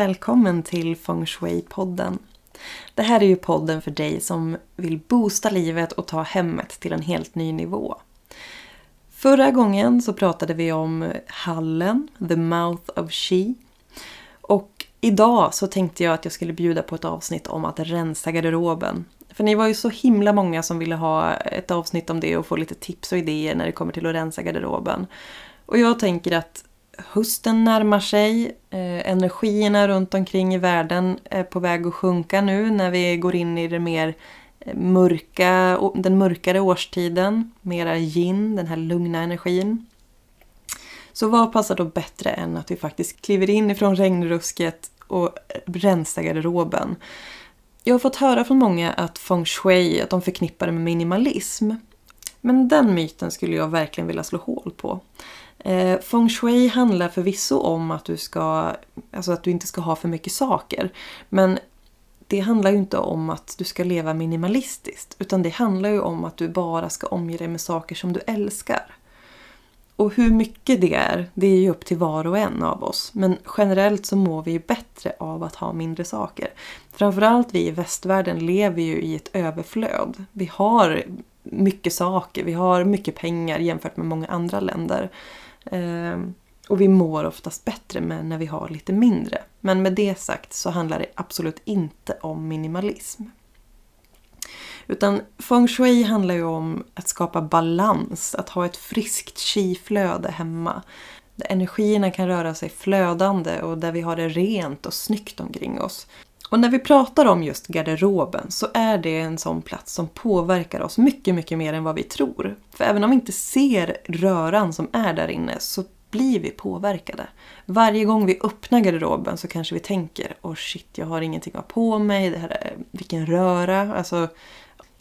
välkommen till Feng Shui-podden. Det här är ju podden för dig som vill boosta livet och ta hemmet till en helt ny nivå. Förra gången så pratade vi om hallen, the mouth of she. Och idag så tänkte jag att jag skulle bjuda på ett avsnitt om att rensa garderoben. För ni var ju så himla många som ville ha ett avsnitt om det och få lite tips och idéer när det kommer till att rensa garderoben. Och jag tänker att hösten närmar sig. Eh, energierna runt omkring i världen är på väg att sjunka nu när vi går in i det mer eh, mörka, den mörkare årstiden. Mera yin, den här lugna energin. Så vad passar då bättre än att vi faktiskt kliver in ifrån regnrusket och rensar garderoben? Jag har fått höra från många att feng shui, att de förknippar det med minimalism. Men den myten skulle jag verkligen vilja slå hål på. Eh, feng shui handlar förvisso om att du, ska, alltså att du inte ska ha för mycket saker. Men det handlar ju inte om att du ska leva minimalistiskt. Utan det handlar ju om att du bara ska omge dig med saker som du älskar. Och hur mycket det är, det är ju upp till var och en av oss. Men generellt så mår vi ju bättre av att ha mindre saker. Framförallt vi i västvärlden lever ju i ett överflöd. Vi har mycket saker, vi har mycket pengar jämfört med många andra länder. Ehm, och vi mår oftast bättre med när vi har lite mindre. Men med det sagt så handlar det absolut inte om minimalism. Utan feng shui handlar ju om att skapa balans, att ha ett friskt chi-flöde hemma. Där energierna kan röra sig flödande och där vi har det rent och snyggt omkring oss. Och när vi pratar om just garderoben så är det en sån plats som påverkar oss mycket, mycket mer än vad vi tror. För även om vi inte ser röran som är där inne så blir vi påverkade. Varje gång vi öppnar garderoben så kanske vi tänker Åh oh shit, jag har ingenting att ha på mig, det här är, vilken röra. Alltså,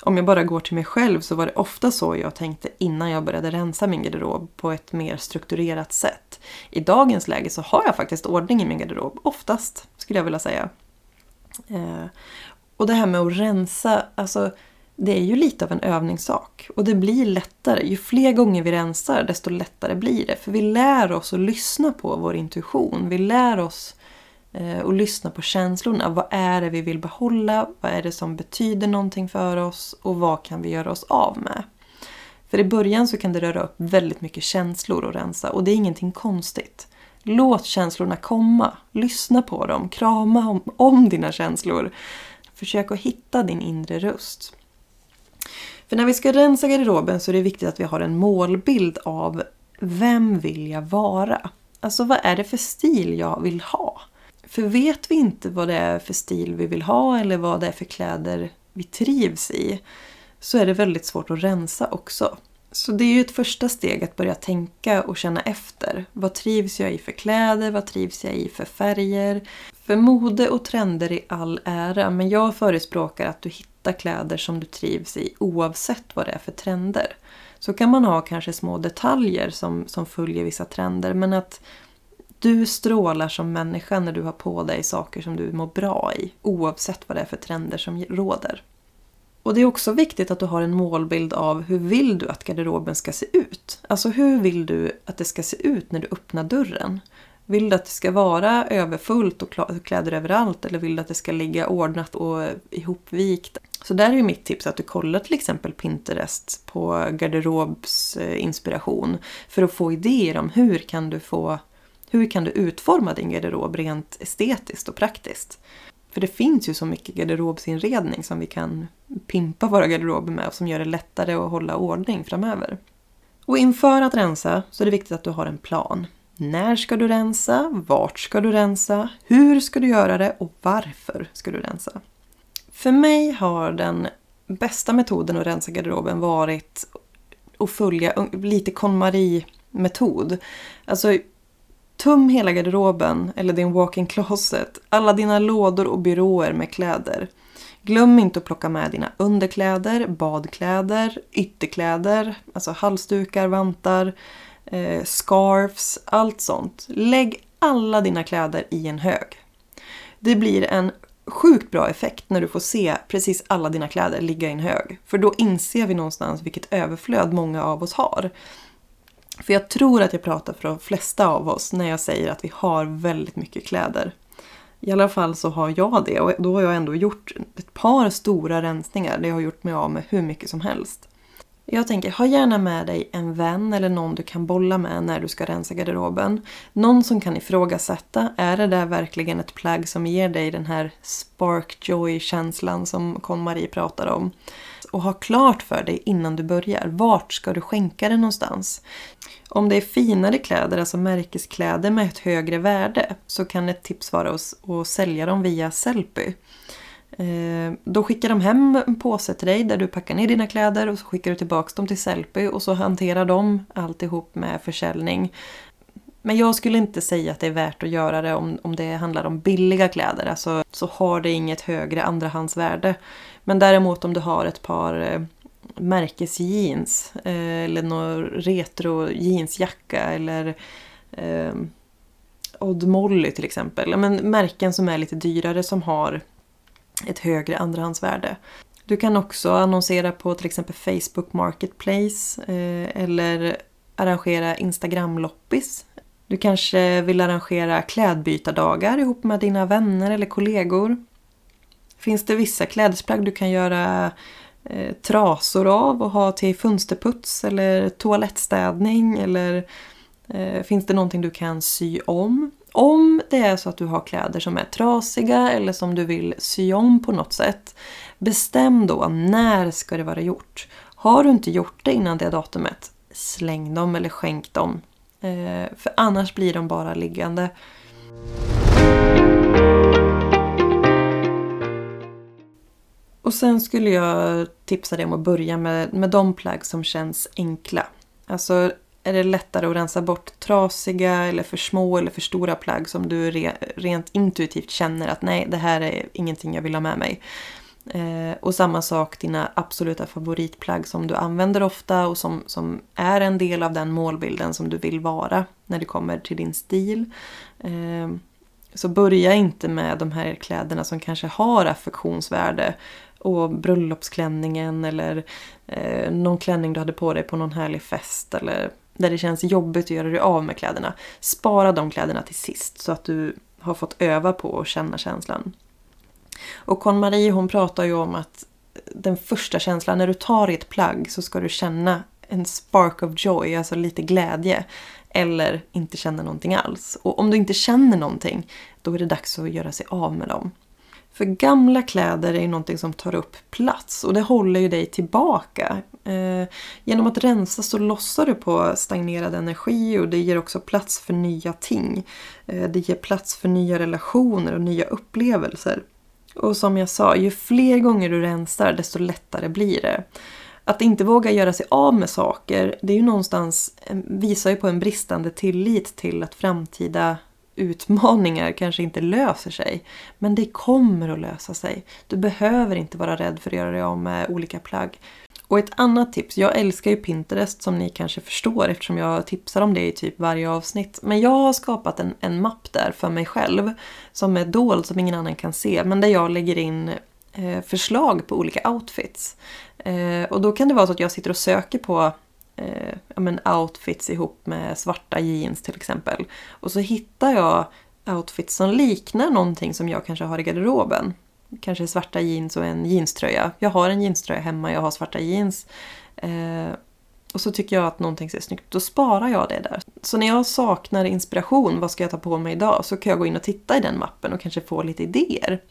om jag bara går till mig själv så var det ofta så jag tänkte innan jag började rensa min garderob på ett mer strukturerat sätt. I dagens läge så har jag faktiskt ordning i min garderob, oftast skulle jag vilja säga. Eh, och det här med att rensa, alltså det är ju lite av en övningssak. Och det blir lättare. Ju fler gånger vi rensar desto lättare blir det. För vi lär oss att lyssna på vår intuition. Vi lär oss eh, att lyssna på känslorna. Vad är det vi vill behålla? Vad är det som betyder någonting för oss? Och vad kan vi göra oss av med? För i början så kan det röra upp väldigt mycket känslor att rensa och det är ingenting konstigt. Låt känslorna komma. Lyssna på dem. Krama om, om dina känslor. Försök att hitta din inre röst. För när vi ska rensa garderoben så är det viktigt att vi har en målbild av vem vill jag vara? Alltså vad är det för stil jag vill ha? För vet vi inte vad det är för stil vi vill ha eller vad det är för kläder vi trivs i så är det väldigt svårt att rensa också. Så det är ju ett första steg att börja tänka och känna efter. Vad trivs jag i för kläder? Vad trivs jag i för färger? För mode och trender i all ära, men jag förespråkar att du hittar kläder som du trivs i oavsett vad det är för trender. Så kan man ha kanske små detaljer som, som följer vissa trender, men att du strålar som människa när du har på dig saker som du mår bra i, oavsett vad det är för trender som råder. Och det är också viktigt att du har en målbild av hur vill du att garderoben ska se ut? Alltså hur vill du att det ska se ut när du öppnar dörren? Vill du att det ska vara överfullt och kläder överallt eller vill du att det ska ligga ordnat och ihopvikt? Så där är ju mitt tips att du kollar till exempel Pinterest på garderobsinspiration eh, för att få idéer om hur kan du få hur kan du utforma din garderob rent estetiskt och praktiskt? För det finns ju så mycket garderobsinredning som vi kan pimpa våra garderober med och som gör det lättare att hålla ordning framöver. Och inför att rensa så är det viktigt att du har en plan. När ska du rensa? Vart ska du rensa? Hur ska du göra det? Och varför ska du rensa? För mig har den bästa metoden att rensa garderoben varit att följa lite KonMari-metod. Alltså Tum hela garderoben eller din walk-in closet, alla dina lådor och byråer med kläder. Glöm inte att plocka med dina underkläder, badkläder, ytterkläder, alltså halsdukar, vantar, eh, scarfs, allt sånt. Lägg alla dina kläder i en hög. Det blir en sjukt bra effekt när du får se precis alla dina kläder ligga i en hög. För då inser vi någonstans vilket överflöd många av oss har. För jag tror att jag pratar för de flesta av oss när jag säger att vi har väldigt mycket kläder. I alla fall så har jag det och då har jag ändå gjort ett par stora rensningar där jag har gjort mig av med hur mycket som helst. Jag tänker, ha gärna med dig en vän eller någon du kan bolla med när du ska rensa garderoben. Någon som kan ifrågasätta, är det där verkligen ett plagg som ger dig den här spark joy-känslan som Con-Marie pratar om? Och ha klart för dig innan du börjar, vart ska du skänka det någonstans? Om det är finare kläder, alltså märkeskläder med ett högre värde, så kan ett tips vara att sälja dem via Sellpy. Eh, då skickar de hem en påse till dig där du packar ner dina kläder och så skickar du tillbaka dem till Sellpy och så hanterar de alltihop med försäljning. Men jag skulle inte säga att det är värt att göra det om, om det handlar om billiga kläder. Alltså, så har det inget högre andrahandsvärde. Men däremot om du har ett par eh, märkesjeans eh, eller någon retro jeansjacka eller eh, Odd Molly till exempel. Men märken som är lite dyrare som har ett högre andrahandsvärde. Du kan också annonsera på till exempel Facebook Marketplace eh, eller arrangera Instagram-loppis. Du kanske vill arrangera klädbytardagar ihop med dina vänner eller kollegor. Finns det vissa klädesplagg du kan göra eh, trasor av och ha till fönsterputs eller toalettstädning eller eh, finns det någonting du kan sy om? Om det är så att du har kläder som är trasiga eller som du vill sy om på något sätt, bestäm då när ska det vara gjort. Har du inte gjort det innan det datumet, släng dem eller skänk dem. Eh, för annars blir de bara liggande. Och sen skulle jag tipsa dig om att börja med, med de plagg som känns enkla. Alltså är det lättare att rensa bort trasiga eller för små eller för stora plagg som du re, rent intuitivt känner att nej, det här är ingenting jag vill ha med mig. Eh, och samma sak dina absoluta favoritplagg som du använder ofta och som, som är en del av den målbilden som du vill vara när det kommer till din stil. Eh, så börja inte med de här kläderna som kanske har affektionsvärde och bröllopsklänningen eller eh, någon klänning du hade på dig på någon härlig fest eller där det känns jobbigt att göra dig av med kläderna. Spara de kläderna till sist så att du har fått öva på att känna känslan. Och Conn-Marie hon pratar ju om att den första känslan, när du tar i ett plagg så ska du känna en spark of joy, alltså lite glädje. Eller inte känna någonting alls. Och om du inte känner någonting, då är det dags att göra sig av med dem. För gamla kläder är någonting som tar upp plats och det håller ju dig tillbaka. Eh, genom att rensa så lossar du på stagnerad energi och det ger också plats för nya ting. Eh, det ger plats för nya relationer och nya upplevelser. Och som jag sa, ju fler gånger du rensar desto lättare blir det. Att inte våga göra sig av med saker, det är ju någonstans, visar ju på en bristande tillit till att framtida utmaningar kanske inte löser sig. Men det kommer att lösa sig. Du behöver inte vara rädd för att göra dig av med olika plagg. Och ett annat tips, jag älskar ju Pinterest som ni kanske förstår eftersom jag tipsar om det i typ varje avsnitt. Men jag har skapat en, en mapp där för mig själv som är dold som ingen annan kan se men där jag lägger in eh, förslag på olika outfits. Eh, och då kan det vara så att jag sitter och söker på eh, ja, men outfits ihop med svarta jeans till exempel. Och så hittar jag outfits som liknar någonting som jag kanske har i garderoben. Kanske svarta jeans och en jeanströja. Jag har en jeanströja hemma, jag har svarta jeans. Eh, och så tycker jag att någonting ser snyggt då sparar jag det där. Så när jag saknar inspiration, vad ska jag ta på mig idag? Så kan jag gå in och titta i den mappen och kanske få lite idéer.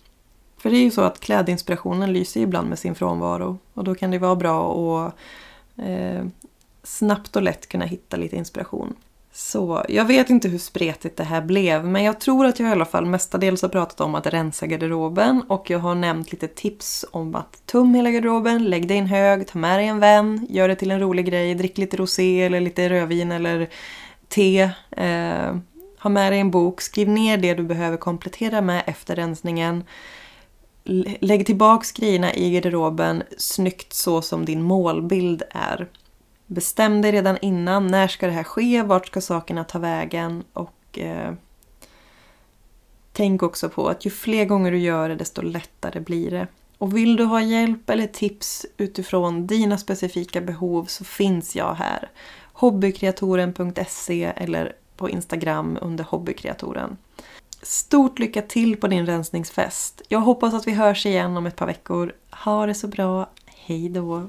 För det är ju så att klädinspirationen lyser ibland med sin frånvaro. Och då kan det vara bra att eh, snabbt och lätt kunna hitta lite inspiration. Så jag vet inte hur spretigt det här blev men jag tror att jag i alla fall mestadels har pratat om att rensa garderoben och jag har nämnt lite tips om att tum hela garderoben, lägg dig i en hög, ta med dig en vän, gör det till en rolig grej, drick lite rosé eller lite rödvin eller te. Eh, ha med dig en bok, skriv ner det du behöver komplettera med efter rensningen. Lägg tillbaks grejerna i garderoben snyggt så som din målbild är. Bestäm dig redan innan. När ska det här ske? Vart ska sakerna ta vägen? Och eh, Tänk också på att ju fler gånger du gör det desto lättare blir det. Och vill du ha hjälp eller tips utifrån dina specifika behov så finns jag här. Hobbykreatoren.se eller på Instagram under hobbykreatoren. Stort lycka till på din rensningsfest. Jag hoppas att vi hörs igen om ett par veckor. Ha det så bra. Hej då!